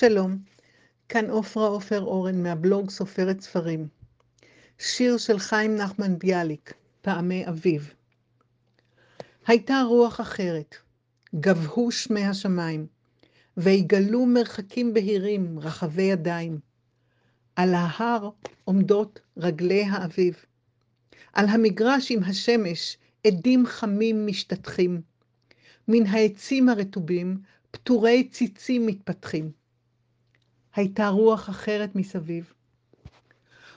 שלום, כאן עופרה עופר אורן מהבלוג סופרת ספרים. שיר של חיים נחמן ביאליק, פעמי אביב. הייתה רוח אחרת, גבהו שמי השמיים, ויגלו מרחקים בהירים, רחבי ידיים. על ההר עומדות רגלי האביב. על המגרש עם השמש עדים חמים משתטחים. מן העצים הרטובים פטורי ציצים מתפתחים. הייתה רוח אחרת מסביב.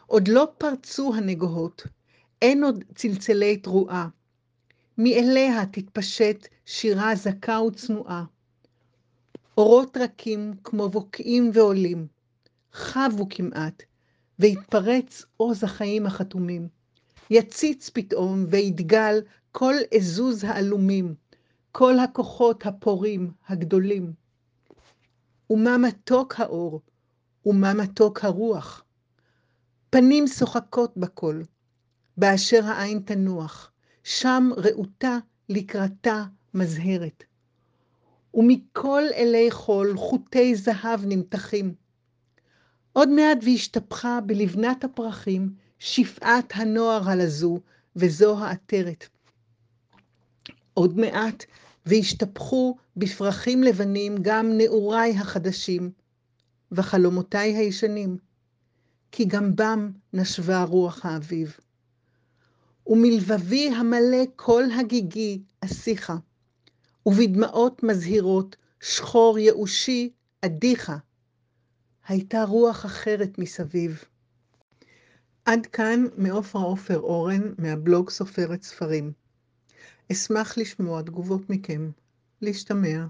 עוד לא פרצו הנגוהות, אין עוד צלצלי תרועה. מאליה תתפשט שירה זכה וצנועה. אורות רכים כמו בוקעים ועולים, חבו כמעט, והתפרץ עוז החיים החתומים. יציץ פתאום ויתגל כל עזוז העלומים, כל הכוחות הפורים, הגדולים. ומה מתוק האור, ומה מתוק הרוח. פנים שוחקות בכל, באשר העין תנוח, שם רעותה לקראתה מזהרת. ומכל אלי חול חוטי זהב נמתחים. עוד מעט והשתפכה בלבנת הפרחים שפעת הנוער הלזו, וזו העטרת. עוד מעט והשתפכו בפרחים לבנים גם נעוריי החדשים, וחלומותיי הישנים, כי גם בם נשבה רוח האביב. ומלבבי המלא כל הגיגי אסיחה, ובדמעות מזהירות שחור יאושי אדיחה. הייתה רוח אחרת מסביב. עד כאן מעופרה עופר אורן, מהבלוג סופרת ספרים. אשמח לשמוע תגובות מכם. להשתמע.